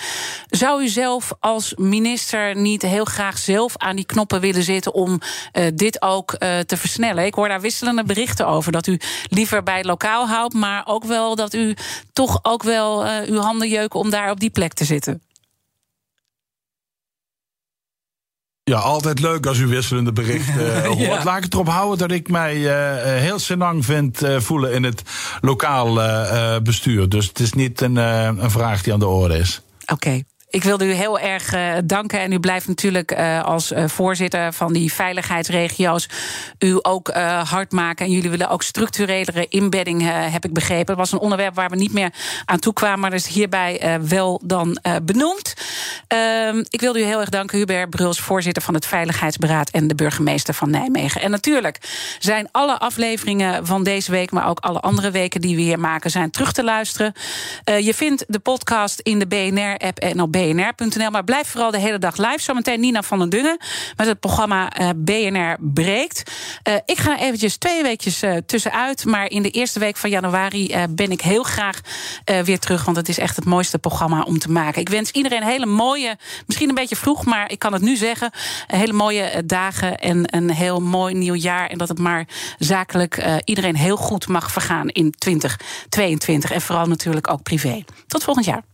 Zou u zelf als minister niet heel graag zelf aan die knoppen willen zitten om eh, dit ook eh, te versnellen? Ik hoor daar wisselende berichten over dat u liever bij het lokaal houdt, maar ook wel dat u toch ook wel eh, uw handen jeuken om daar op die plek te zitten. Ja, altijd leuk als u wisselende berichten [LAUGHS] hoort. Ja. Laat ik het erop houden dat ik mij eh, heel senang vind voelen in het lokaal bestuur. Dus het is niet een, een vraag die aan de orde is. Oké. Ik wilde u heel erg eh, danken. En u blijft natuurlijk eh, als eh, voorzitter van die veiligheidsregio's u ook hard maken. En jullie willen ook structurelere inbedding, heb ik begrepen. Het was een onderwerp waar we niet meer aan toe kwamen, maar dat is hierbij wel dan benoemd. Ehm, ik wilde u heel erg danken, Hubert Bruls, voorzitter van het Veiligheidsberaad en de burgemeester van Nijmegen. En natuurlijk zijn alle afleveringen van deze week, maar ook alle andere weken die we hier maken, zijn terug te luisteren. Je vindt de podcast in de BNR-app en op bnr.nl. Maar blijf vooral de hele dag live. Zometeen Nina van den Dungen met het programma eh, BNR Breekt. Eh, ik ga eventjes twee weekjes eh, tussenuit. Maar in de eerste week van januari ben ik heel graag weer terug. Want het is echt het mooiste programma om te maken. Ik wens iedereen hele mooie, misschien een beetje vroeg, maar ik kan het nu zeggen. Hele mooie dagen en een heel mooi nieuw jaar. En dat het maar zakelijk iedereen heel goed mag vergaan in 2022. En vooral natuurlijk ook privé. Tot volgend jaar.